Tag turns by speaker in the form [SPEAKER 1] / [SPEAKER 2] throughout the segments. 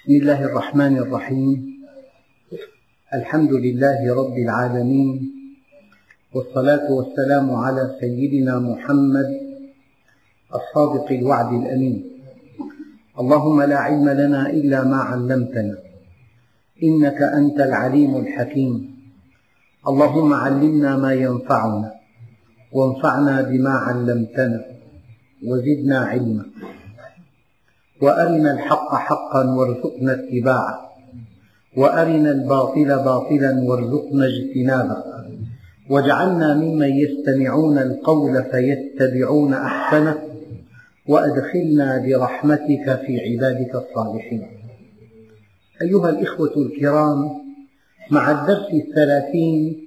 [SPEAKER 1] بسم الله الرحمن الرحيم. الحمد لله رب العالمين. والصلاة والسلام على سيدنا محمد الصادق الوعد الأمين. اللهم لا علم لنا إلا ما علمتنا. إنك أنت العليم الحكيم. اللهم علمنا ما ينفعنا وانفعنا بما علمتنا وزدنا علما. وأرنا الحق حقا وارزقنا اتباعه. وأرنا الباطل باطلا وارزقنا اجتنابه. واجعلنا ممن يستمعون القول فيتبعون أحسنه. وأدخلنا برحمتك في عبادك الصالحين. أيها الإخوة الكرام مع الدرس الثلاثين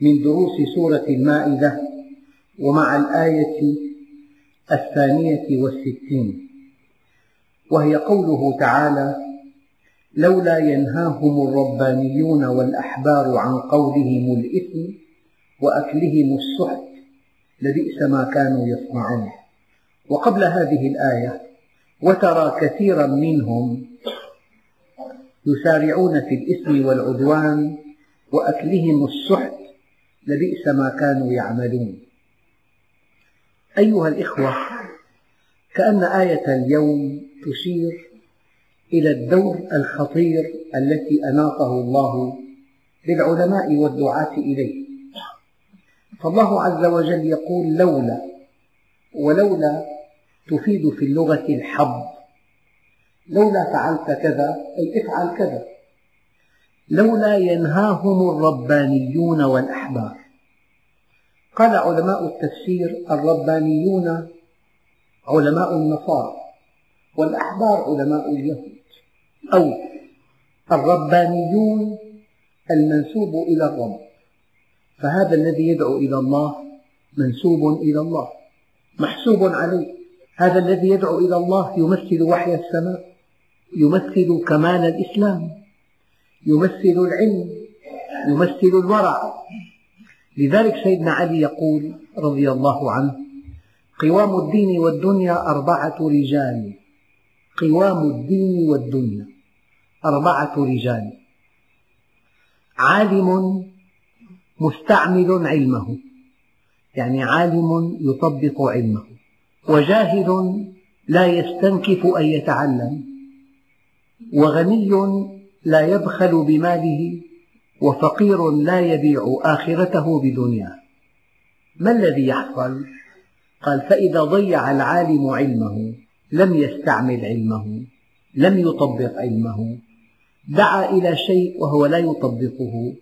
[SPEAKER 1] من دروس سورة المائدة ومع الآية الثانية والستين وهي قوله تعالى لولا ينهاهم الربانيون والأحبار عن قولهم الإثم وأكلهم السحت لبئس ما كانوا يصنعون. وقبل هذه الآية وترى كثيرا منهم يسارعون في الإثم والعدوان وأكلهم السحت لبئس ما كانوا يعملون. أيها الإخوة كأن آية اليوم تشير إلى الدور الخطير التي أناطه الله بالعلماء والدعاة إليه. فالله عز وجل يقول لولا ولولا تفيد في اللغة الحظ لولا فعلت كذا أي افعل كذا. لولا ينهاهم الربانيون والأحبار. قال علماء التفسير الربانيون علماء النصارى والأحبار علماء اليهود. أو الربانيون المنسوب إلى الرب. فهذا الذي يدعو إلى الله منسوب إلى الله محسوب عليه. هذا الذي يدعو إلى الله يمثل وحي السماء يمثل كمال الإسلام يمثل العلم يمثل الورع. لذلك سيدنا علي يقول رضي الله عنه قوام الدين والدنيا أربعة رجال. قوام الدين والدنيا. أربعة رجال. عالم مستعمل علمه. يعني عالم يطبق علمه. وجاهل لا يستنكف أن يتعلم. وغني لا يبخل بماله. وفقير لا يبيع آخرته بدنياه. ما الذي يحصل؟ قال فإذا ضيع العالم علمه لم يستعمل علمه لم يطبق علمه. دعا إلى شيء وهو لا يطبقه.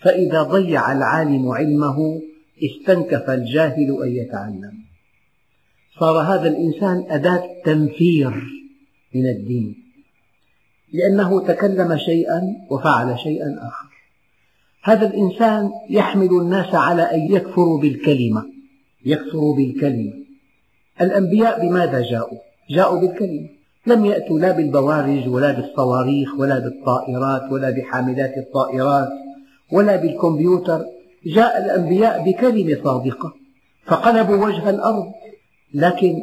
[SPEAKER 1] فإذا ضيع العالم علمه استنكف الجاهل أن يتعلم. صار هذا الإنسان أداة تنفير من الدين. لأنه تكلم شيئا وفعل شيئا آخر. هذا الإنسان يحمل الناس على أن يكفروا بالكلمة. يكفروا بالكلمة. الأنبياء بماذا جاءوا؟ جاءوا بالكلمة لم يأتوا لا بالبوارج ولا بالصواريخ ولا بالطائرات ولا بحاملات الطائرات ولا بالكمبيوتر جاء الأنبياء بكلمة صادقة فقلبوا وجه الأرض. لكن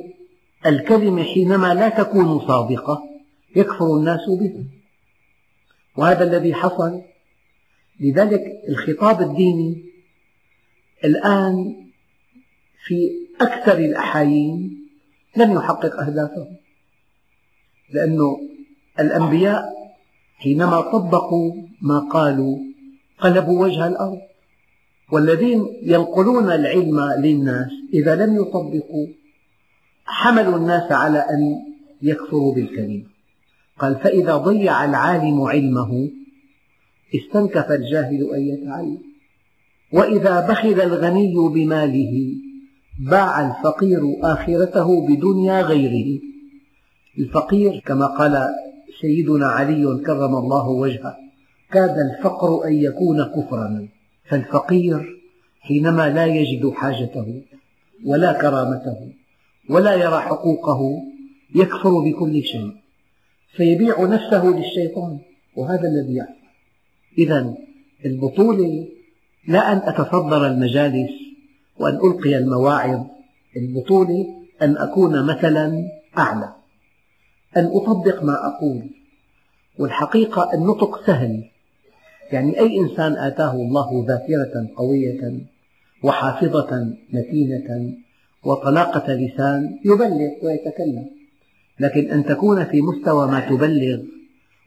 [SPEAKER 1] الكلمة حينما لا تكون صادقة يكفر الناس بها وهذا الذي حصل لذلك الخطاب الديني الآن في أكثر الأحايين لم يحقق أهدافه لأن الأنبياء حينما طبقوا ما قالوا قلبوا وجه الأرض. والذين ينقلون العلم للناس إذا لم يطبقوا حملوا الناس على أن يكفروا بالكلمة قال فإذا ضيع العالم علمه استنكف الجاهل أن يتعلم. وإذا بخل الغني بماله باع الفقير آخرته بدنيا غيره. الفقير كما قال سيدنا علي كرم الله وجهه كاد الفقر أن يكون كفرا. فالفقير حينما لا يجد حاجته ولا كرامته ولا يرى حقوقه يكفر بكل شيء. فيبيع نفسه للشيطان وهذا الذي يحصل. إذا البطولة لا أن أتصدر المجالس وأن ألقي المواعظ البطولة أن أكون مثلا أعلى. أن أطبق ما أقول. والحقيقة النطق سهل. يعني أي إنسان آتاه الله ذاكرة قوية وحافظة متينة وطلاقة لسان يبلغ ويتكلم. لكن أن تكون في مستوى ما تبلغ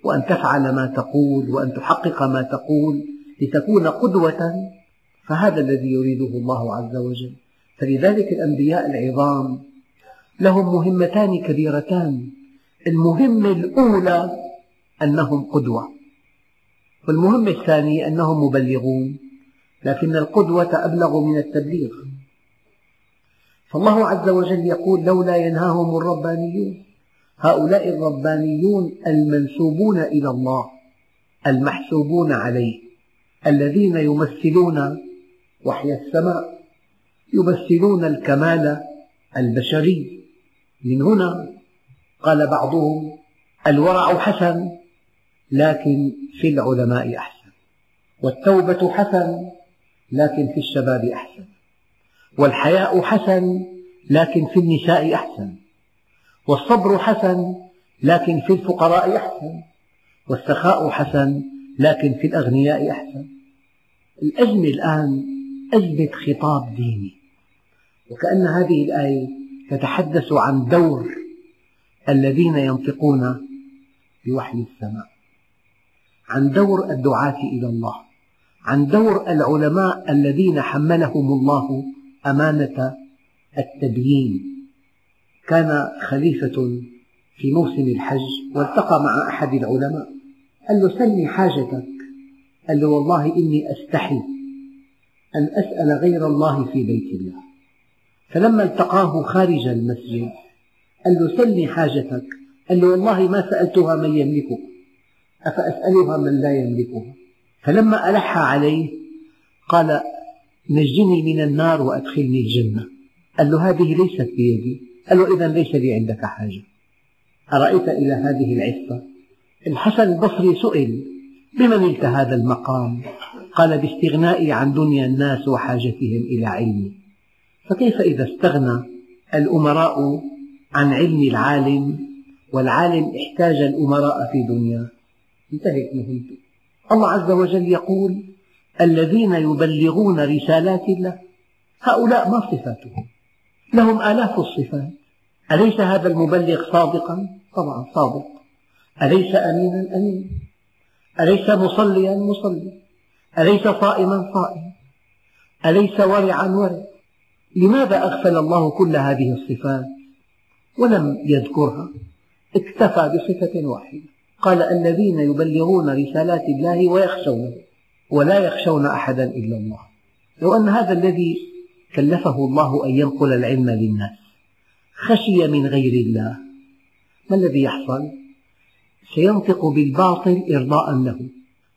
[SPEAKER 1] وأن تفعل ما تقول وأن تحقق ما تقول لتكون قدوة فهذا الذي يريده الله عز وجل. فلذلك الأنبياء العظام لهم مهمتان كبيرتان. المهمة الأولى أنهم قدوة والمهمة الثانية أنهم مبلغون لكن القدوة أبلغ من التبليغ. فالله عز وجل يقول لولا ينهاهم الربانيون. هؤلاء الربانيون المنسوبون إلى الله المحسوبون عليه الذين يمثلون وحي السماء يمثلون الكمال البشري. من هنا قال بعضهم الورع حسن لكن في العلماء أحسن. والتوبة حسن لكن في الشباب أحسن. والحياء حسن لكن في النساء أحسن. والصبر حسن لكن في الفقراء أحسن. والسخاء حسن لكن في الأغنياء أحسن. الأزمة الآن أزمة خطاب ديني. وكأن هذه الآية تتحدث عن دور الذين ينطقون بوحي السماء. عن دور الدعاة إلى الله. عن دور العلماء الذين حملهم الله أمانة التبيين. كان خليفة في موسم الحج والتقى مع أحد العلماء. قال له سلني حاجتك. قال له والله إني أستحي أن أسأل غير الله في بيت الله. فلما التقاه خارج المسجد قال له سلني حاجتك. قال له والله ما سألتها من يملكها أفأسألها من لا يملكها؟ فلما ألح عليه قال نجني من النار وأدخلني الجنة. قال له هذه ليست بيدي. قال له إذا ليس لي عندك حاجة. أرأيت إلى هذه العفة؟ الحسن البصري سئل بمن نلت هذا المقام؟ قال باستغنائي عن دنيا الناس وحاجتهم إلى علمي. فكيف إذا استغنى الأمراء عن علم العالم والعالم احتاج الأمراء في دنياه انتهت مهمته الله عز وجل يقول الذين يبلغون رسالات الله هؤلاء ما صفاتهم؟ لهم آلاف الصفات. أليس هذا المبلغ صادقا؟ طبعا صادق. أليس أمينا أمين؟ أليس مصليا مصلي أليس صائما صائم أليس ورعا ورع لماذا أغفل الله كل هذه الصفات ولم يذكرها؟ اكتفى بصفة واحدة. قال الذين يبلغون رسالات الله ويخشونه ولا يخشون أحدا إلا الله. لو أن هذا الذي كلفه الله أن ينقل العلم للناس خشي من غير الله ما الذي يحصل؟ سينطق بالباطل إرضاء له.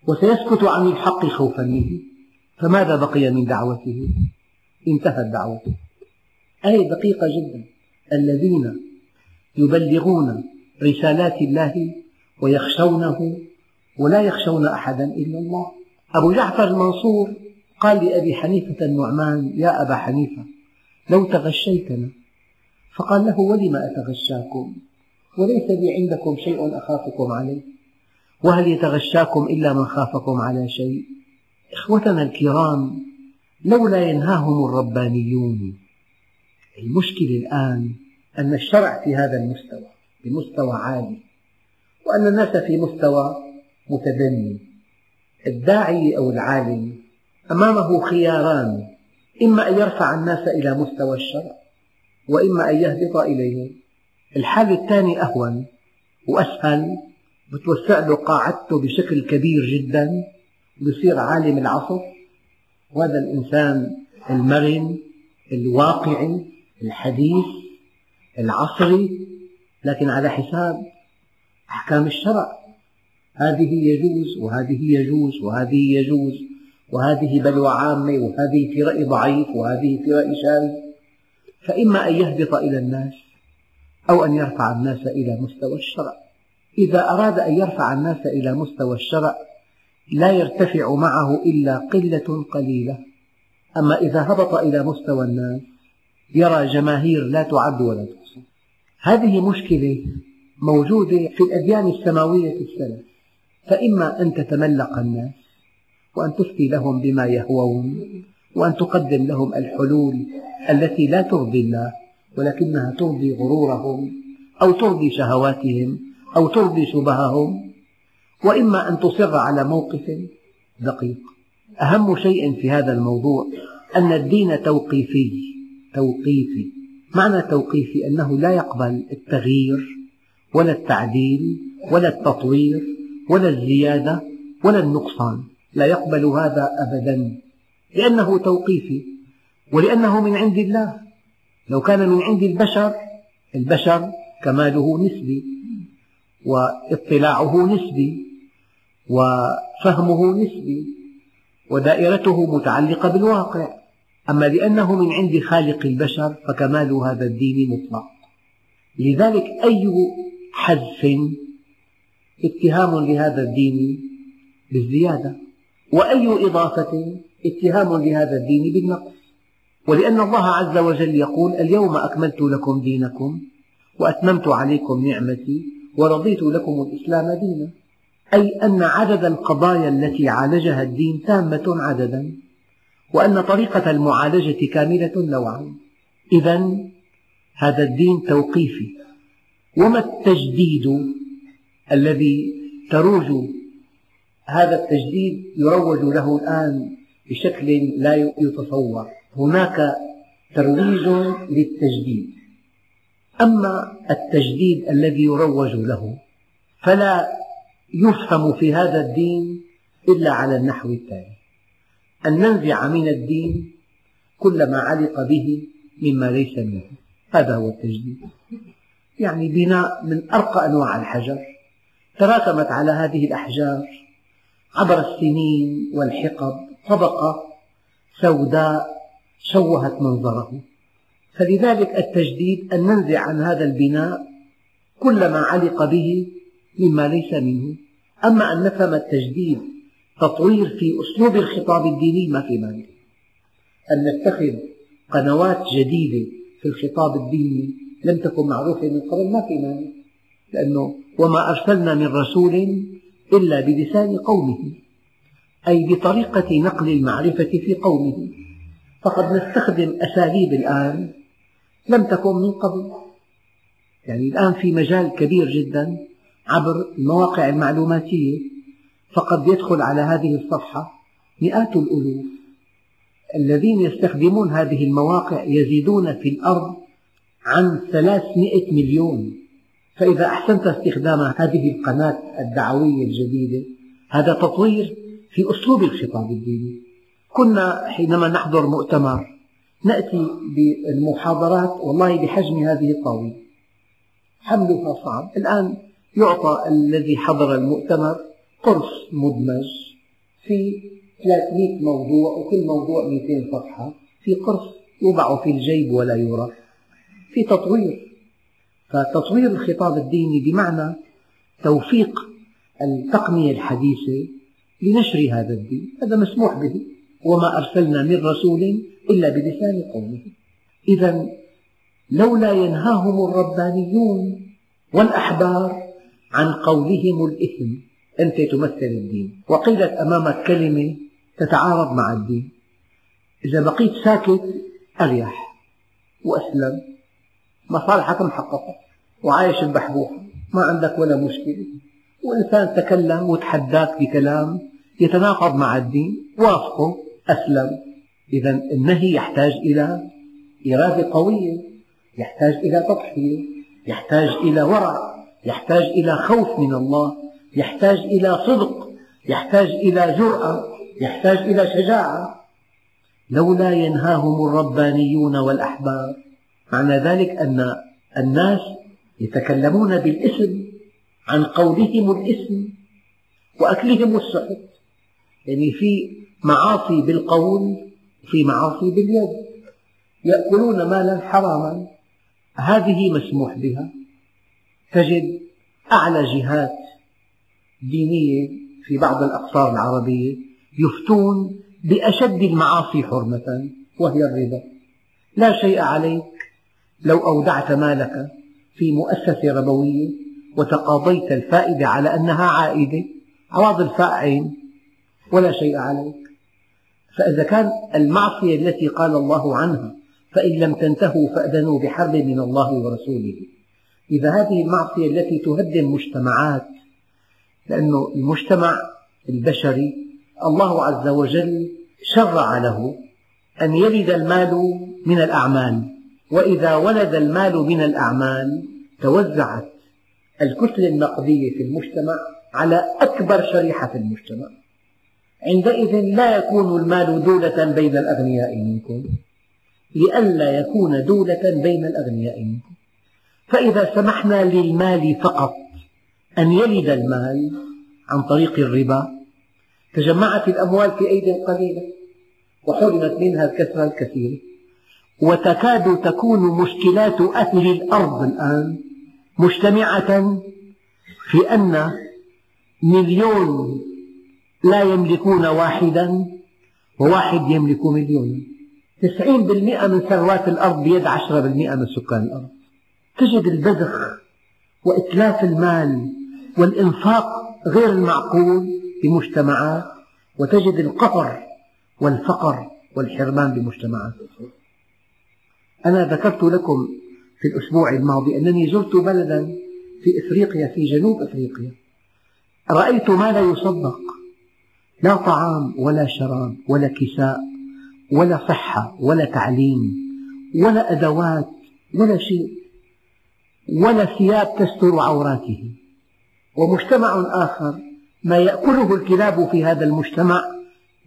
[SPEAKER 1] وسيسكت عن الحق خوفا منه. فماذا بقي من دعوته؟ انتهت دعوته. آية دقيقة جدا. الذين يبلغون رسالات الله ويخشونه ولا يخشون أحدا إلا الله. أبو جعفر المنصور قال لأبي حنيفة النعمان يا أبا حنيفة لو تغشيتنا. فقال له ولم أتغشاكم؟ وليس لي عندكم شيء أخافكم عليه. وهل يتغشاكم إلا من خافكم على شيء؟ إخوتنا الكرام لولا ينهاهم الربانيون. المشكلة الآن أن الشرع في هذا المستوى بمستوى عالي وأن الناس في مستوى متدني. الداعي أو العالم أمامه خياران إما أن يرفع الناس إلى مستوى الشرع وإما أن يهبط إليه. الحال الثاني أهون وأسهل بتوسع له قاعدته بشكل كبير جدا ويصير عالم العصر. وهذا الإنسان المرن الواقعي الحديث العصري. لكن على حساب أحكام الشرع هذه يجوز وهذه يجوز وهذه يجوز وهذه بلوى عامة وهذه في رأي ضعيف وهذه في رأي شاذ. فإما أن يهبط إلى الناس أو أن يرفع الناس إلى مستوى الشرع. إذا أراد أن يرفع الناس إلى مستوى الشرع لا يرتفع معه إلا قلة قليلة. أما إذا هبط إلى مستوى الناس يرى جماهير لا تعد ولا تحصى. هذه مشكلة موجودة في الأديان السماوية الثلاث فإما أن تتملق الناس وأن تفتي لهم بما يهوون وأن تقدم لهم الحلول التي لا ترضي الله ولكنها ترضي غرورهم أو ترضي شهواتهم. أو ترضي شبههم وإما أن تصر على موقف دقيق. أهم شيء في هذا الموضوع أن الدين توقيفي توقيفي. معنى توقيفي أنه لا يقبل التغيير ولا التعديل ولا التطوير ولا الزيادة ولا النقصان. لا يقبل هذا أبدا. لأنه توقيفي ولأنه من عند الله. لو كان من عند البشر البشر كماله نسبي. واطلاعه نسبي وفهمه نسبي ودائرته متعلقة بالواقع. أما لأنه من عند خالق البشر فكمال هذا الدين مطلق. لذلك أي حذف اتهام لهذا الدين بالزيادة؟ وأي إضافة اتهام لهذا الدين بالنقص؟ ولأن الله عز وجل يقول اليوم أكملت لكم دينكم وأتممت عليكم نعمتي ورضيت لكم الإسلام دينا. أي أن عدد القضايا التي عالجها الدين تامة عددا وأن طريقة المعالجة كاملة نوعا. إذا هذا الدين توقيفي. وما التجديد الذي تروج هذا التجديد يروج له الآن بشكل لا يتصور؟ هناك ترويج للتجديد. أما التجديد الذي يروج له فلا يفهم في هذا الدين إلا على النحو التالي. أن ننزع من الدين كل ما علق به مما ليس منه. هذا هو التجديد. يعني بناء من أرقى أنواع الحجر تراكمت على هذه الأحجار عبر السنين والحقب طبقة سوداء شوهت منظره. فلذلك التجديد أن ننزع عن هذا البناء كل ما علق به مما ليس منه. أما أن نفهم التجديد تطوير في أسلوب الخطاب الديني ما في مانع أن نتخذ قنوات جديدة في الخطاب الديني لم تكن معروفة من قبل ما في مانع لأنه وما أرسلنا من رسول إلا بلسان قومه أي بطريقة نقل المعرفة في قومه. فقد نستخدم أساليب الآن لم تكن من قبل. يعني الآن في مجال كبير جدا عبر المواقع المعلوماتية فقد يدخل على هذه الصفحة مئات الألوف. الذين يستخدمون هذه المواقع يزيدون في الأرض عن ثلاثمئة مليون. فإذا أحسنت استخدام هذه القناة الدعوية الجديدة هذا تطوير في أسلوب الخطاب الديني. كنا حينما نحضر مؤتمر نأتي بالمحاضرات والله بحجم هذه الطاولة. حملها صعب. الآن يعطى الذي حضر المؤتمر قرص مدمج في 300 موضوع وكل موضوع 200 صفحة. في قرص يوضع في الجيب ولا يرى. في تطوير. فتطوير الخطاب الديني بمعنى توفيق التقنية الحديثة لنشر هذا الدين. هذا مسموح به. وما أرسلنا من رسول إلا بلسان قومه. إذا لولا ينهاهم الربانيون والأحبار عن قولهم الإثم أنت تمثل الدين. وقيلت أمامك كلمة تتعارض مع الدين. إذا بقيت ساكت أريح. وأسلم. مصالحك محققة. وعايش ببحبوحة ما عندك ولا مشكلة. وإنسان تكلم وتحداك بكلام يتناقض مع الدين. وافقه أسلم. إذا النهي يحتاج إلى إرادة قوية يحتاج إلى تضحية يحتاج إلى ورع يحتاج إلى خوف من الله يحتاج إلى صدق يحتاج إلى جرأة يحتاج إلى شجاعة. لولا ينهاهم الربانيون والأحبار. معنى ذلك أن الناس يتكلمون بالاسم عن قولهم الاسم وأكلهم السحت. يعني في معاصي بالقول وفي معاصي باليد يأكلون مالا حراما هذه مسموح بها. تجد أعلى جهات دينية في بعض الأقطار العربية يفتون بأشد المعاصي حرمة وهي الربا. لا شيء عليك لو أودعت مالك في مؤسسة ربوية وتقاضيت الفائدة على أنها عائدة. عواض الفاء عين ولا شيء عليك. فإذا كان المعصية التي قال الله عنها فإن لم تنتهوا فأذنوا بحرب من الله ورسوله. إذا هذه المعصية التي تهدم مجتمعات لأن المجتمع البشري الله عز وجل شرع له أن يلد المال من الأعمال. وإذا ولد المال من الأعمال توزعت الكتلة النقدية في المجتمع على أكبر شريحة في المجتمع. عندئذ لا يكون المال دولة بين الأغنياء منكم. لئلا يكون دولة بين الأغنياء منكم. فإذا سمحنا للمال فقط أن يلد المال عن طريق الربا تجمعت الأموال في أيدي قليلة وحرمت منها الكثرة الكثيرة وتكاد تكون مشكلات أهل الأرض الآن مجتمعة في أن مليون لا يملكون واحدا وواحد يملك مليونا تسعين بالمئة من ثروات الأرض بيد عشرة بالمئة من سكان الأرض. تجد البذخ وإتلاف المال والإنفاق غير المعقول بمجتمعات وتجد القهر والفقر والحرمان بمجتمعات. أنا ذكرت لكم في الأسبوع الماضي أنني زرت بلدا في إفريقيا في جنوب إفريقيا. رأيت ما لا يصدق. لا طعام ولا شراب ولا كساء ولا صحة ولا تعليم ولا أدوات ولا شيء ولا ثياب تستر عوراته. ومجتمع آخر ما يأكله الكلاب في هذا المجتمع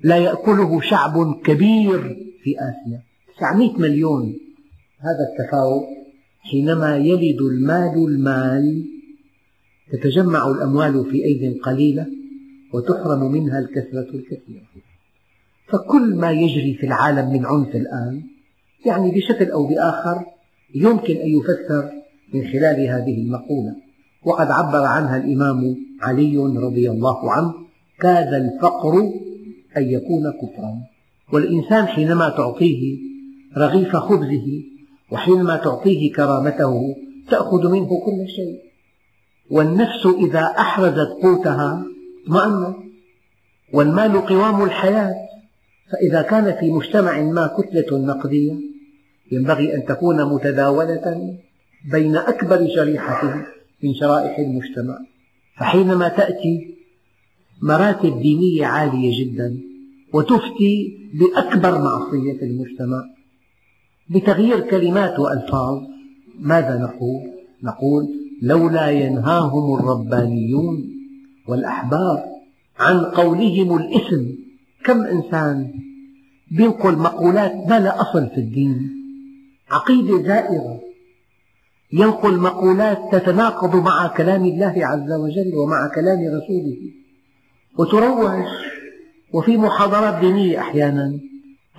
[SPEAKER 1] لا يأكله شعب كبير في آسيا. 900 مليون. هذا التفاوت حينما يلد المال المال تتجمع الأموال في أيد قليلة. وتحرم منها الكثرة الكثيرة. فكل ما يجري في العالم من عنف الآن يعني بشكل أو بآخر يمكن أن يفسر من خلال هذه المقولة. وقد عبر عنها الإمام علي رضي الله عنه كاد الفقر أن يكون كفرا والإنسان حينما تعطيه رغيف خبزه وحينما تعطيه كرامته تأخذ منه كل شيء. والنفس إذا أحرزت قوتها اطمأنت والمال قوام الحياة فإذا كان في مجتمع ما كتلة نقدية ينبغي أن تكون متداولة بين أكبر شريحة من شرائح المجتمع فحينما تأتي مراتب دينية عالية جدا وتفتي بأكبر معصية في المجتمع بتغيير كلمات وألفاظ ماذا نقول؟ نقول لولا ينهاهم الربانيون والأحبار عن قولهم الإثم. كم إنسان ينقل مقولات ما لا أصل في الدين. عقيدة زائغة ينقل مقولات تتناقض مع كلام الله عز وجل ومع كلام رسوله. وتروج وفي محاضرات دينية أحيانا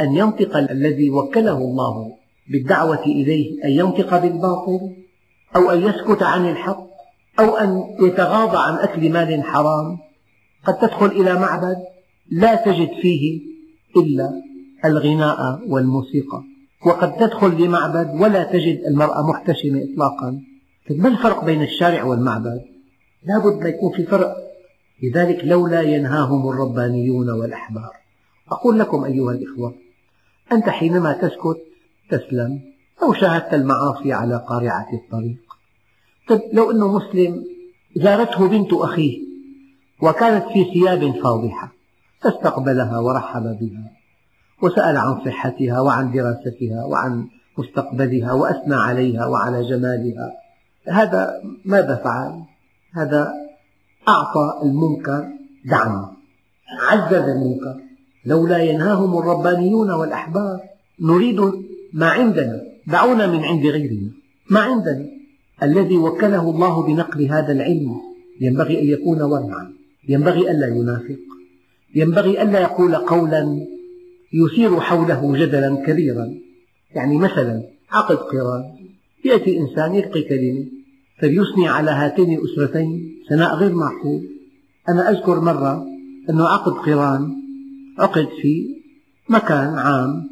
[SPEAKER 1] أن ينطق الذي وكله الله بالدعوة إليه أن ينطق بالباطل أو أن يسكت عن الحق. أو أن يتغاضى عن أكل مال حرام قد تدخل إلى معبد لا تجد فيه إلا الغناء والموسيقى. وقد تدخل لمعبد ولا تجد المرأة محتشمة إطلاقا. ما الفرق بين الشارع والمعبد؟ لا بد أن يكون في فرق. لذلك لولا ينهاهم الربانيون والأحبار. أقول لكم أيها الإخوة أنت حينما تسكت تسلم لو شاهدت المعاصي على قارعة الطريق. طيب لو أنه مسلم زارته بنت أخيه وكانت في ثياب فاضحة فاستقبلها ورحب بها وسأل عن صحتها وعن دراستها وعن مستقبلها وأثنى عليها وعلى جمالها. هذا ماذا فعل؟ هذا أعطى المنكر دعم عزز المنكر. لولا ينهاهم الربانيون والأحبار نريد ما عندنا دعونا من عند غيرنا ما عندنا. الذي وكله الله بنقل هذا العلم ينبغي أن يكون ورعا ينبغي ألا ينافق ينبغي ألا يقول قولا يثير حوله جدلا كبيرا. يعني مثلا عقد قران يأتي إنسان يلقي كلمة فليثني على هاتين الأسرتين ثناء غير معقول. أنا أذكر مرة أن عقد قران عقد في مكان عام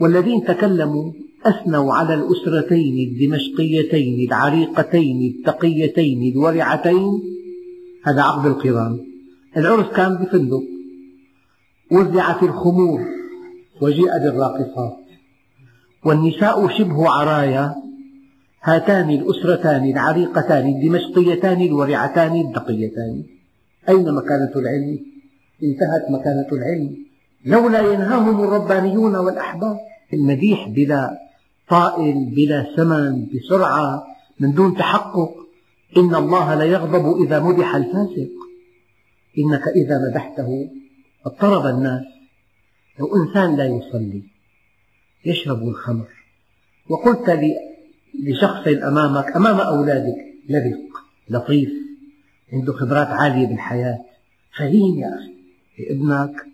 [SPEAKER 1] والذين تكلموا أثنوا على الأسرتين الدمشقيتين العريقتين التقيتين الورعتين. هذا عقد القران. العرس كان بفندق. وزعت الخمور وجيء بالراقصات. والنساء شبه عرايا. هاتان الأسرتان العريقتان الدمشقيتان الورعتان الدقيتان أين مكانة العلم؟ انتهت مكانة العلم. لولا ينهاهم الربانيون والأحبار. المديح بلا طائل بلا ثمن بسرعة من دون تحقق. إن الله ليغضب إذا مدح الفاسق. إنك إذا مدحته اضطرب الناس. لو إنسان لا يصلي يشرب الخمر. وقلت لشخص أمامك أمام أولادك لبق لطيف عنده خبرات عالية بالحياة. فهيم يا أخي ابنك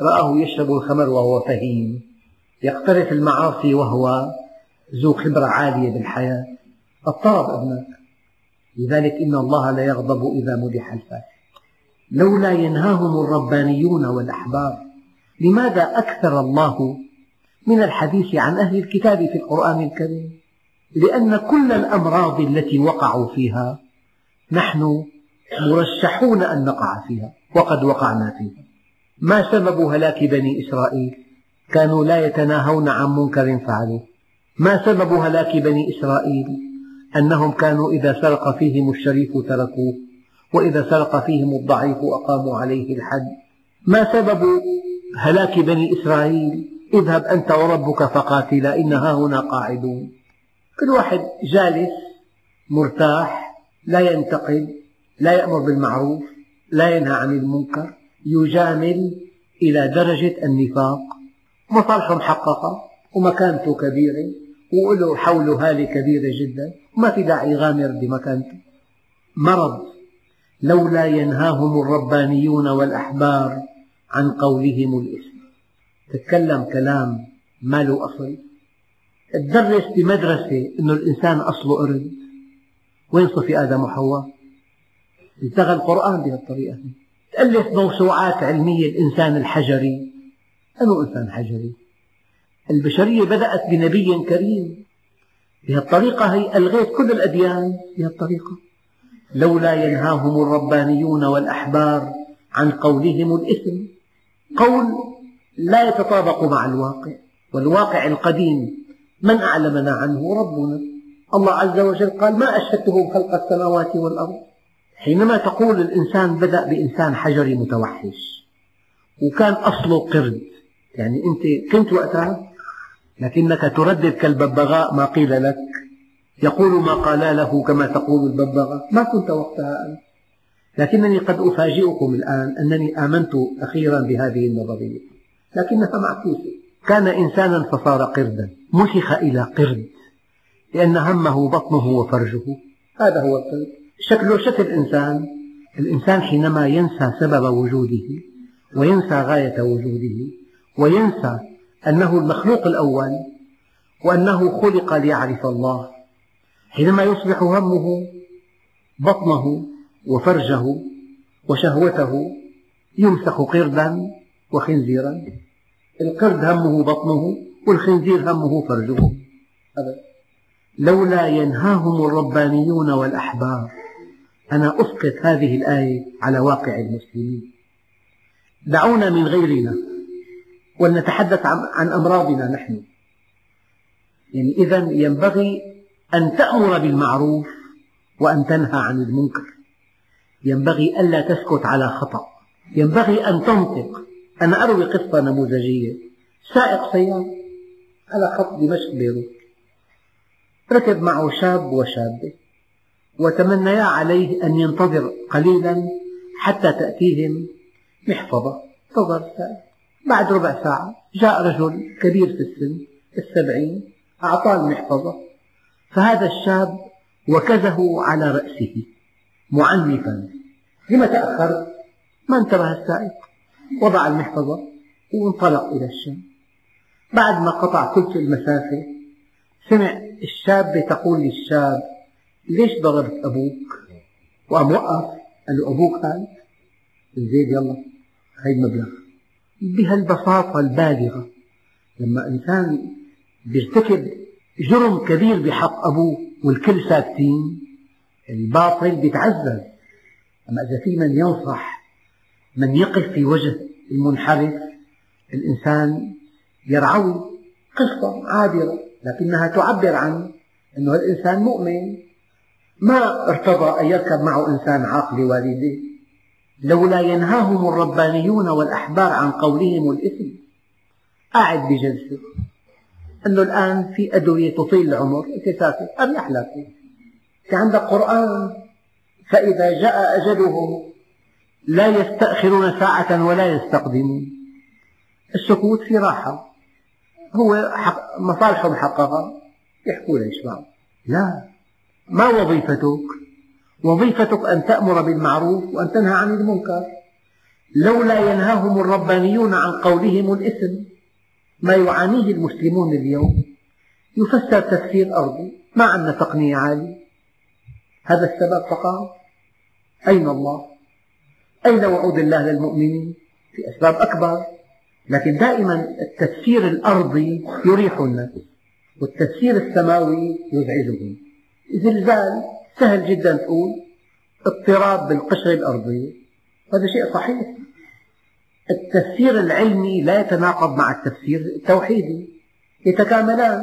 [SPEAKER 1] رآه يشرب الخمر وهو فهيم يقترف المعاصي وهو ذو خبرة عالية بالحياة اضطرب ابنك لذلك إن الله لا يغضب إذا مدح الفاسق لولا ينهاهم الربانيون والأحبار. لماذا أكثر الله من الحديث عن أهل الكتاب في القرآن الكريم؟ لأن كل الأمراض التي وقعوا فيها نحن مرشحون أن نقع فيها وقد وقعنا فيها. ما سبب هلاك بني إسرائيل؟ كانوا لا يتناهون عن منكر فعلوه. ما سبب هلاك بني إسرائيل؟ أنهم كانوا إذا سرق فيهم الشريف تركوه وإذا سرق فيهم الضعيف أقاموا عليه الحد. ما سبب هلاك بني إسرائيل؟ اذهب أنت وربك فقاتلا إنها هنا قاعدون. كل واحد جالس مرتاح لا ينتقد لا يأمر بالمعروف لا ينهى عن المنكر يجامل إلى درجة النفاق. مصالحه محققة ومكانته كبيرة. وله حوله هالة كبيرة جدا. وما في داعي يغامر بمكانته مرض. لولا ينهاهم الربانيون والأحبار عن قولهم الإثم. تتكلم كلام ما له أصل تدرس بمدرسة أن الإنسان أصله قرد وين صفي آدم وحواء؟ التغى القرآن بهالطريقة. تألف موسوعات علمية الإنسان الحجري. أنه إنسان حجري. البشرية بدأت بنبي كريم. بهالطريقة هي ألغيت كل الأديان بهالطريقة لولا ينهاهم الربانيون والأحبار عن قولهم الإثم. قول لا يتطابق مع الواقع والواقع القديم من أعلمنا عنه ربنا. الله عز وجل قال ما أشهدتهم خلق السماوات والأرض. حينما تقول الإنسان بدأ بإنسان حجري متوحش وكان أصله قرد. يعني أنت كنت وقتها لكنك تردد كالببغاء ما قيل لك. يقول ما قال له كما تقول الببغاء. ما كنت وقتها أنت. لكنني قد أفاجئكم الآن أنني آمنت أخيرا بهذه النظرية. لكنها معكوسة كان إنسانا فصار قردا. مسخ إلى قرد. لأن همه بطنه وفرجه. هذا هو القرد. شكله شكل إنسان الإنسان حينما ينسى سبب وجوده وينسى غاية وجوده وينسى أنه المخلوق الأول وأنه خلق ليعرف الله. حينما يصبح همه بطنه وفرجه وشهوته يمسخ قردا وخنزيرا. القرد همه بطنه والخنزير همه فرجه. لولا ينهاهم الربانيون والأحبار أنا أسقط هذه الآية على واقع المسلمين. دعونا من غيرنا ولنتحدث عن أمراضنا نحن. يعني إذا ينبغي أن تأمر بالمعروف وأن تنهى عن المنكر. ينبغي ألا تسكت على خطأ. ينبغي أن تنطق. أنا أروي قصة نموذجية. سائق سيارة على خط دمشق بيروت. ركب معه شاب وشابة وتمنيا عليه أن ينتظر قليلا حتى تأتيهم محفظة. انتظر السائق بعد ربع ساعة جاء رجل كبير في السن السبعين أعطاه المحفظة فهذا الشاب وكزه على رأسه معنفا لم تأخرت؟ ما انتبه السائق وضع المحفظة وانطلق إلى الشام بعد ما قطع ثلث المسافة سمع الشابة تقول للشاب ليش ضربت أبوك؟ وقام وقف قال له أبوك قال زيد يلا هي المبلغ بهالبساطة البالغة. لما إنسان بيرتكب جرم كبير بحق أبوه والكل ساكتين الباطل بيتعزز أما إذا في من ينصح من يقف في وجه المنحرف الإنسان يرعوي قصة عابرة لكنها تعبر عن أنه الإنسان مؤمن ما ارتضى أن يركب معه إنسان عاق لوالديه لولا ينهاهم الربانيون والأحبار عن قولهم الإثم. قاعد بجلسة أنه الآن في أدوية تطيل العمر أنت ساكت أريح لك في عندك قرآن فإذا جاء أجلهم لا يستأخرون ساعة ولا يستقدمون. السكوت في راحة. هو مصالحه محققة يحكوا ليش لا. ما وظيفتك؟ وظيفتك أن تأمر بالمعروف وأن تنهى عن المنكر. لولا ينهاهم الربانيون عن قولهم الإثم ما يعانيه المسلمون اليوم. يفسر تفسير أرضي ما عندنا تقنية عالية هذا السبب فقط. أين الله؟ أين وعود الله للمؤمنين؟ في أسباب أكبر. لكن دائما التفسير الأرضي يريح الناس والتفسير السماوي يزعجهم. زلزال سهل جدا تقول اضطراب بالقشرة الأرضية. هذا شيء صحيح. التفسير العلمي لا يتناقض مع التفسير التوحيدي. يتكاملان.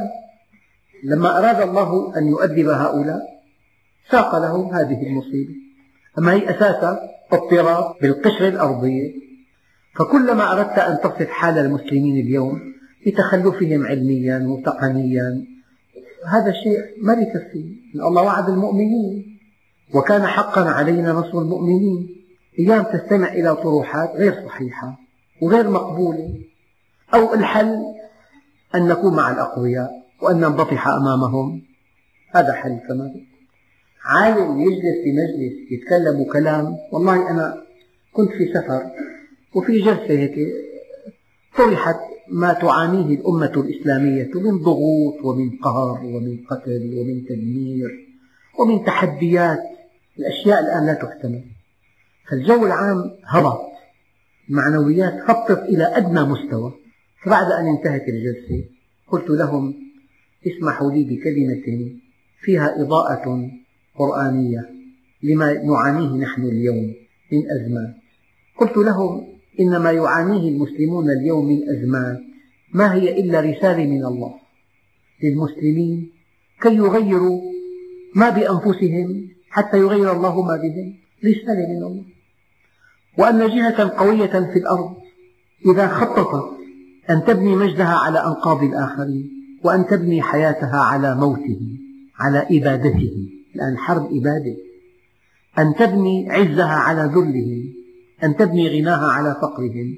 [SPEAKER 1] لما أراد الله أن يؤدب هؤلاء ساق لهم هذه المصيبة. أما هي أساسا اضطراب بالقشرة الأرضية. فكلما أردت أن تصف حال المسلمين اليوم بتخلفهم علميا وتقنيا هذا الشيء ما بيكفي الله وعد المؤمنين. وكان حقا علينا نصر المؤمنين. أيام تستمع إلى طروحات غير صحيحة وغير مقبولة. أو الحل أن نكون مع الأقوياء وأن ننبطح أمامهم. هذا حل كمان عالم يجلس في مجلس يتكلم كلام. والله أنا كنت في سفر وفي جلسة هيك طرحت ما تعانيه الأمة الإسلامية من ضغوط ومن قهر ومن قتل ومن تدمير ومن تحديات الأشياء الآن لا تحتمل. فالجو العام هبط. المعنويات هبطت إلى أدنى مستوى. فبعد أن انتهت الجلسة قلت لهم اسمحوا لي بكلمة فيها إضاءة قرآنية لما نعانيه نحن اليوم من أزمات. قلت لهم إن ما يعانيه المسلمون اليوم من أزمات ما هي إلا رسالة من الله للمسلمين كي يغيروا ما بأنفسهم حتى يغير الله ما بهم. رسالة من الله. وأن جهة قوية في الأرض إذا خططت أن تبني مجدها على أنقاض الآخرين وأن تبني حياتها على موته على إبادته. لأن حرب إبادة. أن تبني عزها على ذلهم. أن تبني غناها على فقرهم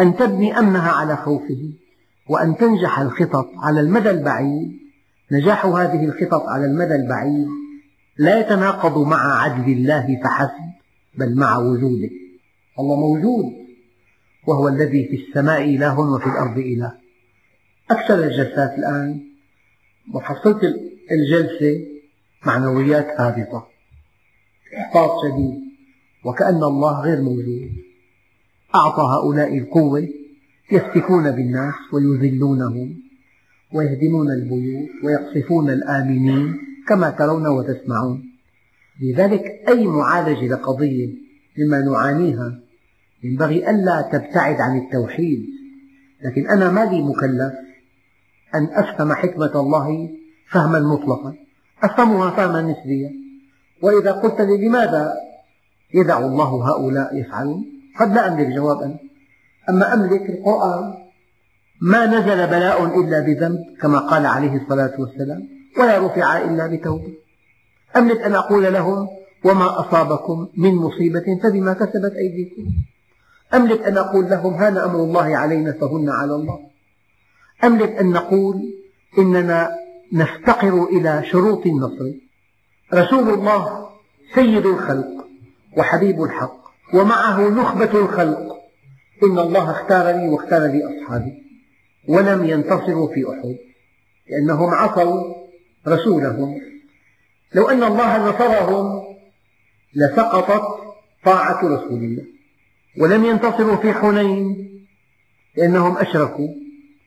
[SPEAKER 1] أن تبني أمنها على خوفهم وأن تنجح الخطط على المدى البعيد. نجاح هذه الخطط على المدى البعيد لا يتناقض مع عدل الله فحسب بل مع وجوده. الله موجود وهو الذي في السماء إله وفي الأرض إله. أكثر الجلسات الآن محصلة الجلسة معنويات هابطة. إحباط شديد. وكأن الله غير موجود. أعطى هؤلاء القوة يفتكون بالناس ويذلونهم ويهدمون البيوت ويقصفون الآمنين كما ترون وتسمعون. لذلك أي معالجة لقضية مما نعانيها ينبغي ألا تبتعد عن التوحيد. لكن أنا ما لي مكلف أن أفهم حكمة الله فهما مطلقا. أفهمها فهما نسبيا. وإذا قلت لي لماذا يدع الله هؤلاء يفعلون. قد لا أملك جوابا. أما أملك القرآن ما نزل بلاء إلا بذنب كما قال عليه الصلاة والسلام ولا رفع إلا بتوبة. أملك أن أقول لهم وما أصابكم من مصيبة فبما كسبت أيديكم. أملك أن أقول لهم هذا أمر الله علينا فهن على الله. أملك أن نقول إننا نفتقر إلى شروط النصر. رسول الله سيد الخلق. وحبيب الحق ومعه نخبة الخلق. إن الله اختارني واختار لي أصحابي ولم ينتصروا في أحد لأنهم عصوا رسولهم. لو أن الله نصرهم لسقطت طاعة رسول الله ولم ينتصروا في حنين لأنهم أشركوا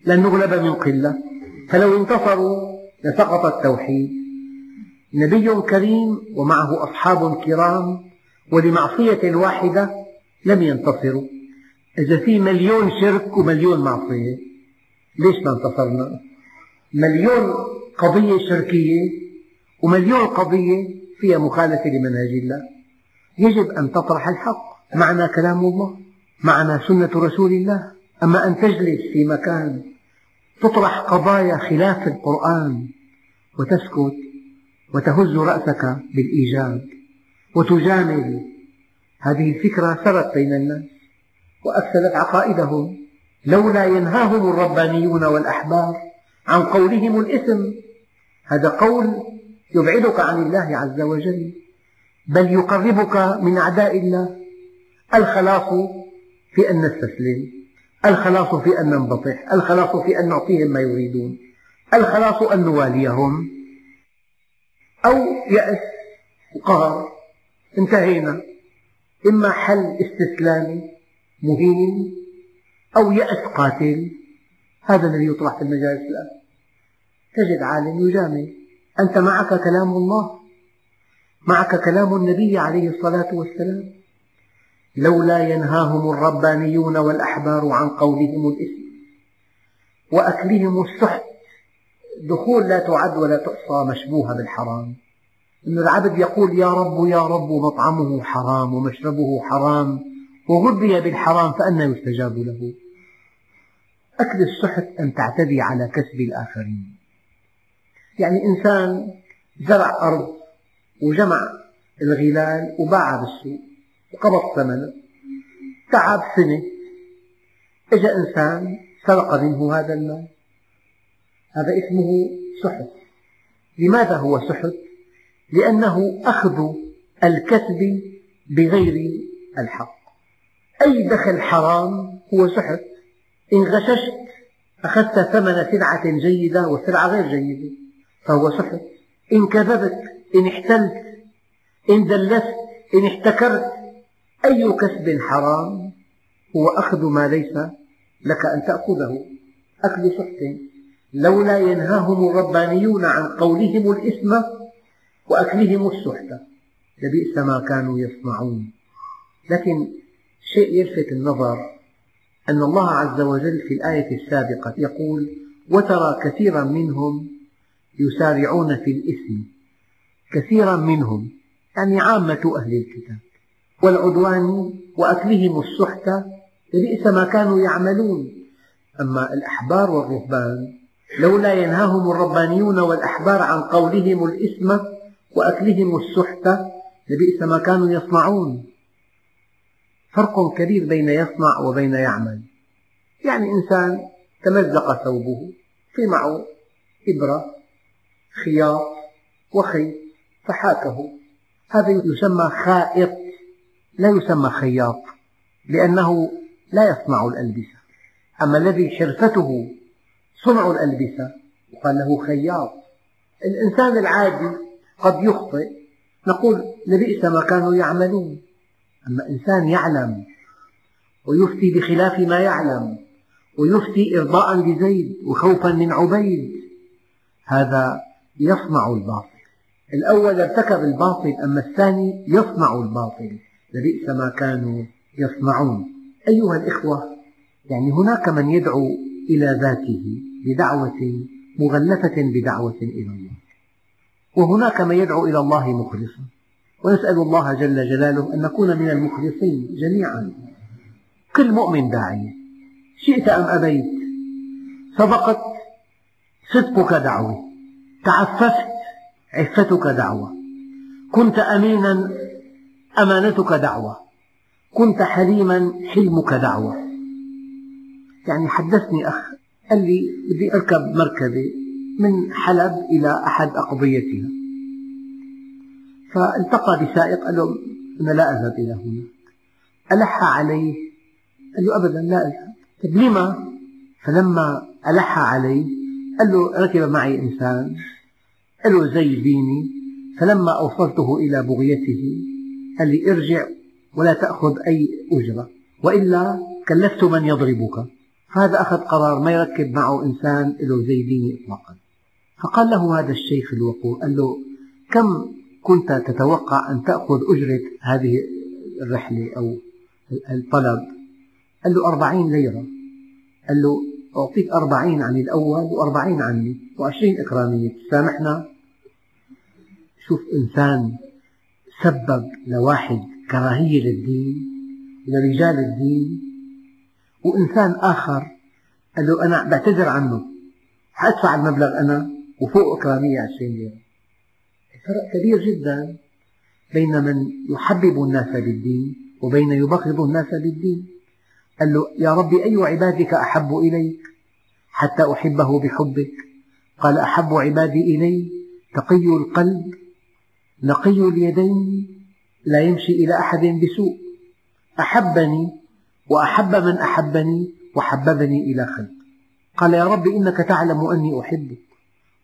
[SPEAKER 1] لن نغلب من قلة. فلو انتصروا لسقط التوحيد. نبي كريم ومعه أصحاب كرام ولمعصية واحدة لم ينتصروا. إذا في مليون شرك ومليون معصية ليش ما انتصرنا؟ مليون قضية شركية ومليون قضية فيها مخالفة لمنهج الله. يجب أن تطرح الحق. معنى كلام الله معنى سنة رسول الله. أما أن تجلس في مكان تطرح قضايا خلاف القرآن وتسكت وتهز رأسك بالإيجاب وتجامل. هذه الفكرة سرت بين الناس وأفسدت عقائدهم. لولا ينهاهم الربانيون والأحبار عن قولهم الإثم. هذا قول يبعدك عن الله عز وجل بل يقربك من أعداء الله. الخلاص في أن نستسلم الخلاص في أن ننبطح الخلاص في أن نعطيهم ما يريدون الخلاص أن نواليهم. أو يأس وقهر انتهينا. إما حل استسلامي مهين أو يأس قاتل. هذا الذي يطرح في المجالس الآن. تجد عالم يجامل. أنت معك كلام الله. معك كلام النبي عليه الصلاة والسلام. لولا ينهاهم الربانيون والأحبار عن قولهم الإثم وأكلهم السحت. دخول لا تعد ولا تحصى مشبوهة بالحرام. أن العبد يقول يا رب يا رب مطعمه حرام ومشربه حرام وغذي بالحرام فأنى يستجاب له. أكل السحت أن تعتدي على كسب الآخرين. يعني إنسان زرع أرض وجمع الغلال وباعها بالسوق وقبض ثمنه. تعب سنة. إجا إنسان سرق منه هذا المال. هذا اسمه سحت لماذا هو سحت؟ لأنه أخذ الكسب بغير الحق. أي دخل حرام هو سحت إن غششت أخذت ثمن سلعة جيدة والسلعة غير جيدة فهو سحت إن كذبت إن احتلت إن دلست إن احتكرت أي كسب حرام هو أخذ ما ليس لك أن تأخذه. أكل سحت لولا ينهاهم الربانيون عن قولهم الإثم وأكلهم السحت لبئس ما كانوا يصنعون. لكن شيء يلفت النظر أن الله عز وجل في الآية السابقة يقول وترى كثيرا منهم يسارعون في الإثم. كثيرا منهم يعني عامة أهل الكتاب. والعدوان وأكلهم السحت لبئس ما كانوا يعملون. أما الأحبار والرهبان لولا ينهاهم الربانيون والأحبار عن قولهم الإثم وأكلهم السحت لبئس ما كانوا يصنعون. فرق كبير بين يصنع وبين يعمل. يعني إنسان تمزق ثوبه في معه إبرة خياط وخيط فحاكه. هذا يسمى خائط لا يسمى خياط لأنه لا يصنع الألبسة. أما الذي حرفته صنع الألبسة يقال له خياط. الإنسان العادي قد يخطئ. نقول لبئس ما كانوا يعملون. أما إنسان يعلم ويفتي بخلاف ما يعلم ويفتي إرضاء لزيد وخوفا من عبيد. هذا يصنع الباطل. الأول ارتكب الباطل أما الثاني يصنع الباطل. لبئس ما كانوا يصنعون. أيها الإخوة يعني هناك من يدعو إلى ذاته بدعوة مغلفة بدعوة إلى الله. وهناك من يدعو إلى الله مخلصا ونسأل الله جل جلاله أن نكون من المخلصين جميعا. كل مؤمن داعية شئت أم أبيت؟ صدقت صدقك دعوة. تعففت. عفتك دعوة. كنت أمينا أمانتك دعوة. كنت حليما حلمك دعوة. يعني حدثني أخ قال لي بدي أركب مركبة من حلب إلى أحد أقضيتها. فالتقى بسائق قال له أنا لا أذهب إلى هناك ألح عليه قال له أبدا لا أذهب. طيب لما؟ فلما ألح عليه قال له ركب معي إنسان له زي ديني. فلما أوصلته إلى بغيته قال لي ارجع ولا تأخذ أي أجرة وإلا كلفت من يضربك. فهذا أخذ قرار ما يركب معه إنسان له زي ديني إطلاقا. فقال له هذا الشيخ الوقور قال له كم كنت تتوقع أن تأخذ أجرة هذه الرحلة أو الطلب. قال له أربعين ليرة. قال له أعطيك أربعين عن الأول وأربعين عني وعشرين إكرامية. سامحنا؟ شوف إنسان سبب لواحد كراهية للدين لرجال الدين وإنسان آخر قال له أنا بعتذر عنه حأدفع المبلغ أنا وفوق إكرامية عشرين ليرة. فرق كبير جدا بين من يحبب الناس بالدين وبين يبغض الناس بالدين. قال له يا ربي أي عبادك أحب إليك حتى أحبه بحبك قال أحب عبادي إلي تقي القلب نقي اليدين لا يمشي إلى أحد بسوء. أحبني وأحب من أحبني وحببني إلى خلق قال يا رب إنك تعلم أني أحبك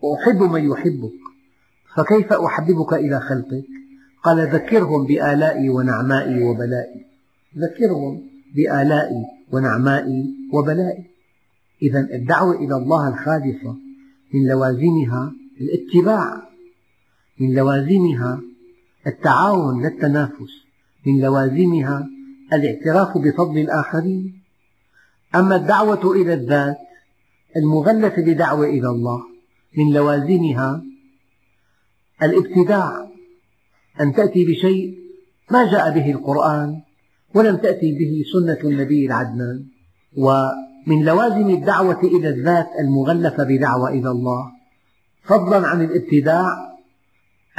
[SPEAKER 1] وأحب من يحبك. فكيف أحببك إلى خلقك؟ قال ذكرهم بآلائي ونعمائي وبلائي. ذكرهم بآلائي ونعمائي وبلائي. إذا الدعوة إلى الله الخالصة من لوازمها الاتباع من لوازمها التعاون لا التنافس من لوازمها الاعتراف بفضل الآخرين. أما الدعوة إلى الذات المغلفة بدعوة إلى الله من لوازمها الابتداع. أن تأتي بشيء ما جاء به القرآن ولم تأتي به سنة النبي العدنان. ومن لوازم الدعوة إلى الذات المغلفة بدعوة إلى الله فضلا عن الابتداع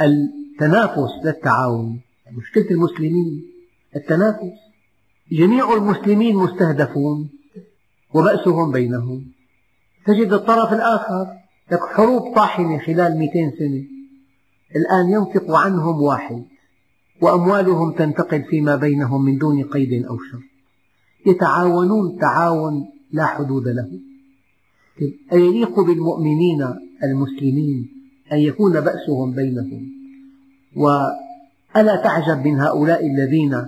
[SPEAKER 1] التنافس للتعاون مشكلة المسلمين التنافس. جميع المسلمين مستهدفون وبأسهم بينهم. تجد الطرف الآخر لك حروب طاحنة خلال 200 سنة. الآن ينطق عنهم واحد وأموالهم تنتقل فيما بينهم من دون قيد أو شر. يتعاونون تعاون لا حدود له. أيليق بالمؤمنين المسلمين أن يكون بأسهم بينهم؟ وألا تعجب من هؤلاء الذين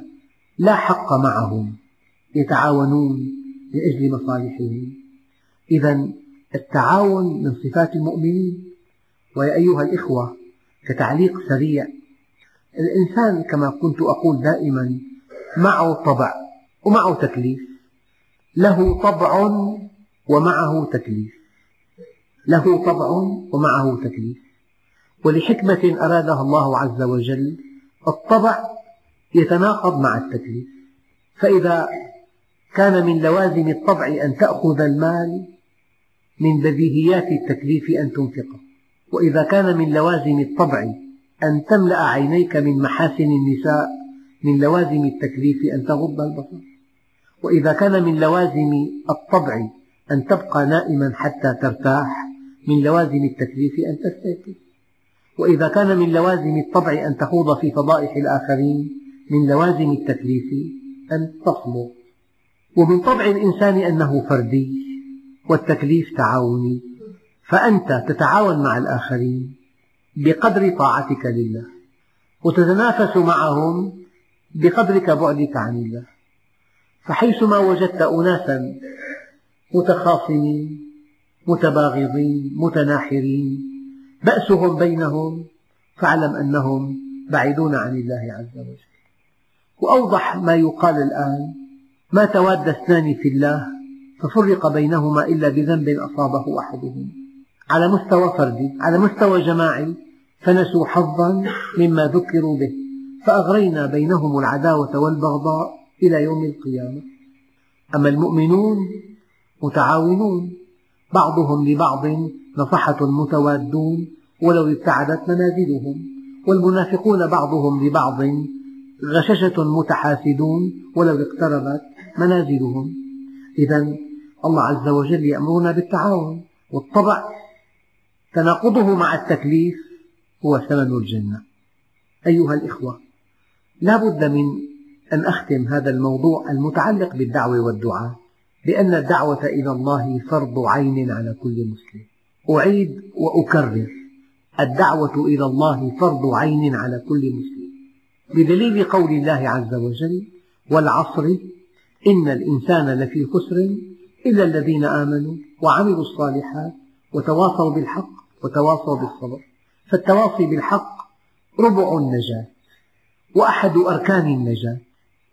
[SPEAKER 1] لا حق معهم؟ يتعاونون لأجل مصالحهم. إذا التعاون من صفات المؤمنين. ويا أيها الإخوة كتعليق سريع. الإنسان كما كنت أقول دائما معه طبع ومعه تكليف. له طبع ومعه تكليف. له طبع ومعه تكليف. ولحكمة أرادها الله عز وجل الطبع يتناقض مع التكليف. فإذا كان من لوازم الطبع أن تأخذ المال من بديهيات التكليف أن تنفقه. وإذا كان من لوازم الطبع أن تملأ عينيك من محاسن النساء من لوازم التكليف أن تغض البصر. وإذا كان من لوازم الطبع أن تبقى نائما حتى ترتاح من لوازم التكليف أن تستيقظ. وإذا كان من لوازم الطبع أن تخوض في فضائح الآخرين من لوازم التكليف أن تصمت ومن طبع الإنسان أنه فردي والتكليف تعاوني. فأنت تتعاون مع الآخرين بقدر طاعتك لله وتتنافس معهم بقدرك بعدك عن الله. فحيثما وجدت أناسا متخاصمين متباغضين متناحرين بأسهم بينهم فاعلم أنهم بعيدون عن الله عز وجل. وأوضح ما يقال الآن ما تواد اثنان في الله ففرق بينهما إلا بذنب أصابه أحدهما. على مستوى فردي على مستوى جماعي فنسوا حظا مما ذكروا به فأغرينا بينهم العداوة والبغضاء إلى يوم القيامة. أما المؤمنون متعاونون بعضهم لبعض نصحة متوادون ولو ابتعدت منازلهم والمنافقون بعضهم لبعض غششة متحاسدون ولو اقتربت منازلهم. إذا الله عز وجل يأمرنا بالتعاون والطبع تناقضه مع التكليف هو ثمن الجنة. أيها الإخوة لا بد من أن أختم هذا الموضوع المتعلق بالدعوة والدعاء بأن الدعوة إلى الله فرض عين على كل مسلم. أعيد وأكرر الدعوة إلى الله فرض عين على كل مسلم. بدليل قول الله عز وجل والعصر إن الإنسان لفي خسر إلا الذين آمنوا وعملوا الصالحات وتواصوا بالحق وتواصوا بالصبر. فالتواصي بالحق ربع النجاة وأحد أركان النجاة.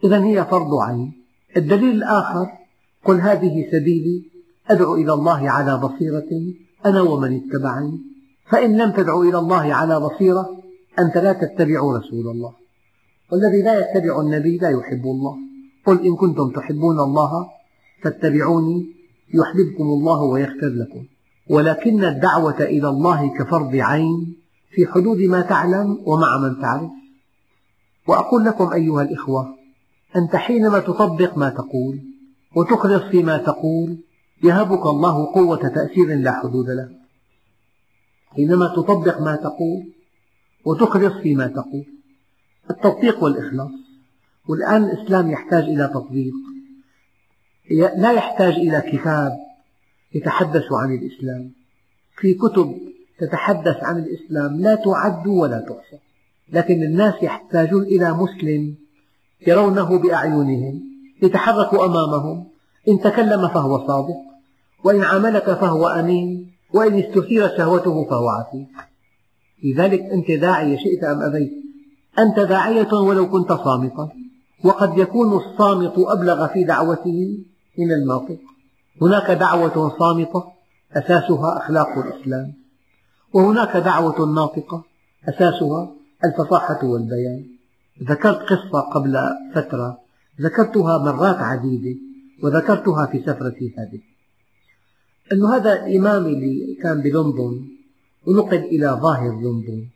[SPEAKER 1] إذا هي فرض عين. الدليل الآخر قل هذه سبيلي أدعو إلى الله على بصيرة أنا ومن اتبعني. فإن لم تدعو إلى الله على بصيرة أنت لا تتبع رسول الله. والذي لا يتبع النبي لا يحب الله. قل إن كنتم تحبون الله فاتبعوني يحببكم الله ويغفر لكم. ولكن الدعوة إلى الله كفرض عين في حدود ما تعلم ومع من تعرف. وأقول لكم أيها الإخوة أنت حينما تطبق ما تقول وتخلص فيما تقول يهبك الله قوة تأثير لا حدود له. حينما تطبق ما تقول وتخلص فيما تقول التطبيق والإخلاص. والآن الإسلام يحتاج إلى تطبيق لا يحتاج إلى كتاب يتحدث عن الإسلام. في كتب تتحدث عن الإسلام لا تعد ولا تحصى لكن الناس يحتاجون إلى مسلم يرونه بأعينهم يتحرك أمامهم إن تكلم فهو صادق وإن عاملك فهو أمين وإن استثير شهوته فهو عفيف. لذلك أنت داعية شئت أم أبيت؟ أنت داعية ولو كنت صامتا وقد يكون الصامت أبلغ في دعوته من الناطق هناك دعوة صامتة أساسها أخلاق الإسلام وهناك دعوة ناطقة أساسها الفصاحة والبيان. ذكرت قصة قبل فترة ذكرتها مرات عديدة وذكرتها في سفرتي هذه. أن هذا الإمام اللي كان بلندن ونقل إلى ظاهر لندن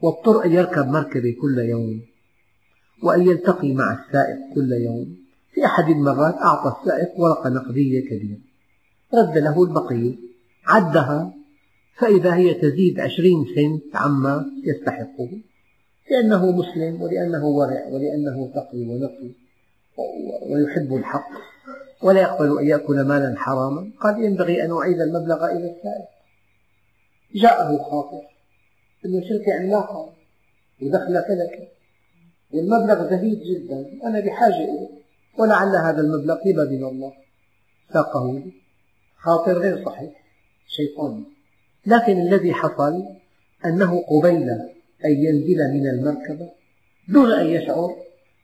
[SPEAKER 1] واضطر أن يركب مركبة كل يوم وأن يلتقي مع السائق كل يوم. في أحد المرات أعطى السائق ورقة نقدية كبيرة. رد له البقية. عدها. فإذا هي تزيد عشرين سنت عما يستحقه. لأنه مسلم ولأنه ورع ولأنه تقي ونقي ويحب الحق ولا يقبل أن يأكل مالا حراما. قال ينبغي أن أعيد المبلغ إلى السائق. جاءه خاطر. أن شركة عملاقة ودخل فلكي والمبلغ زهيد جدا. أنا بحاجة إليه. ولعل هذا المبلغ هبة من الله. ساقه. خاطر غير صحيح. شيطاني لكن الذي حصل أنه قبيل أن ينزل من المركبة دون أن يشعر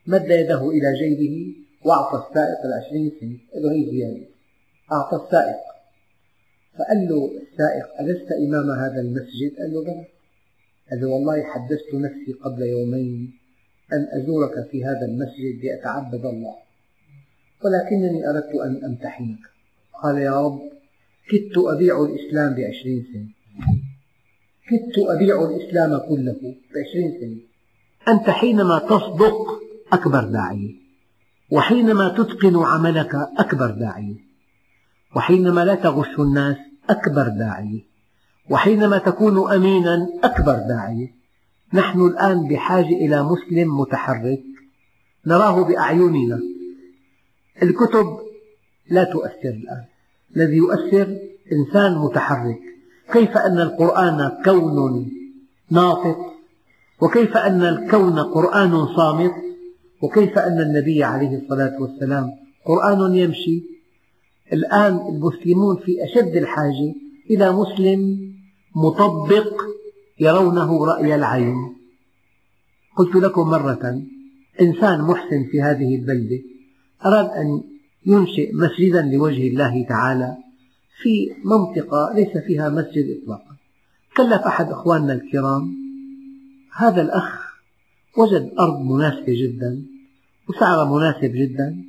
[SPEAKER 1] مد يده إلى جيبه وأعطى السائق العشرين سنة. قال زيادة أعطى السائق. فقال له السائق ألست إمام هذا المسجد؟ قال له بلى. قال له والله حدثت نفسي قبل يومين أن أزورك في هذا المسجد لأتعبد الله. ولكنني أردت أن أمتحنك. قال يا رب كدت أبيع الإسلام بعشرين سنة. كدت أبيع الإسلام كله بعشرين سنة. أنت حينما تصدق أكبر داعية وحينما تتقن عملك أكبر داعية وحينما لا تغش الناس أكبر داعية وحينما تكون أمينا أكبر داعية نحن الآن بحاجة إلى مسلم متحرك نراه بأعيننا. الكتب لا تؤثر الآن. الذي يؤثر إنسان متحرك. كيف أن القرآن كون ناطق؟ وكيف أن الكون قرآن صامت؟ وكيف أن النبي عليه الصلاة والسلام قرآن يمشي؟ الآن المسلمون في أشد الحاجة إلى مسلم مطبق يرونه رأي العين. قلت لكم مرة إنسان محسن في هذه البلدة. أراد أن ينشئ مسجدا لوجه الله تعالى في منطقة ليس فيها مسجد إطلاقا. كلف أحد أخواننا الكرام هذا الأخ وجد أرض مناسبة جدا وسعرها مناسب جدا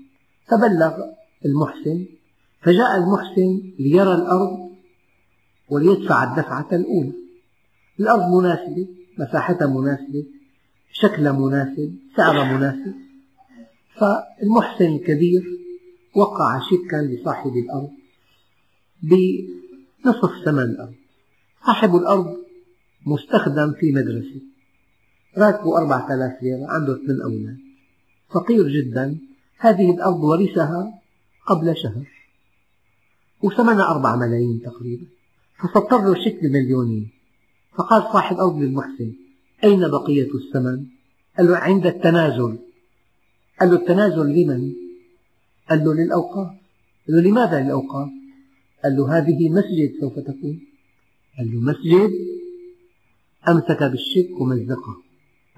[SPEAKER 1] فبلغ المحسن فجاء المحسن ليرى الأرض وليدفع الدفعة الأولى. الأرض مناسبة مساحتها مناسبة شكلها مناسب سعرها مناسب. فالمحسن الكبير وقع شيكا لصاحب الأرض بنصف ثمن الأرض. صاحب الأرض مستخدم في مدرسة راتبه أربعة آلاف ليرة عنده ثمان أولاد. فقير جدا هذه الأرض ورثها قبل شهر وثمنها أربعة ملايين تقريبا. فسطر له شيك بمليونين فقال صاحب الأرض للمحسن أين بقية الثمن؟ قال له عند التنازل. قال له التنازل لمن؟ قال له للأوقاف. قال له لماذا للأوقاف؟ قال له هذه مسجد سوف تكون قال له مسجد؟ أمسك بالشك ومزقه.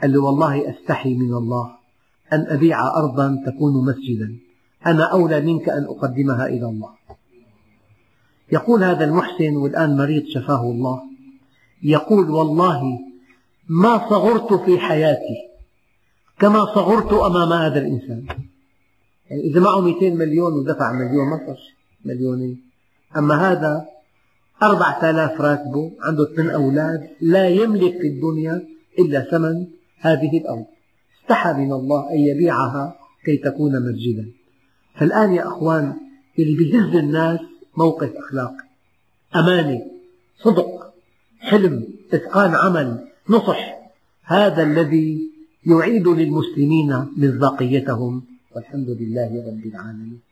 [SPEAKER 1] قال له والله أستحي من الله أن أبيع أرضا تكون مسجدا. أنا أولى منك أن أقدمها إلى الله. يقول هذا المحسن والآن مريض شفاه الله. يقول والله ما صغرت في حياتي كما صغرت أمام هذا الإنسان. يعني إذا معه 200 مليون ودفع مليون ما صار مليونين. أما هذا أربعة آلاف راتبه عنده اثنين أولاد لا يملك في الدنيا إلا ثمن هذه الأرض استحى من الله أن يبيعها كي تكون مسجدا. فالآن يا أخوان اللي بيهز الناس موقف أخلاقي. أمانة صدق حلم إتقان عمل نصح. هذا الذي يعيد للمسلمين مصداقيتهم والحمد لله رب العالمين.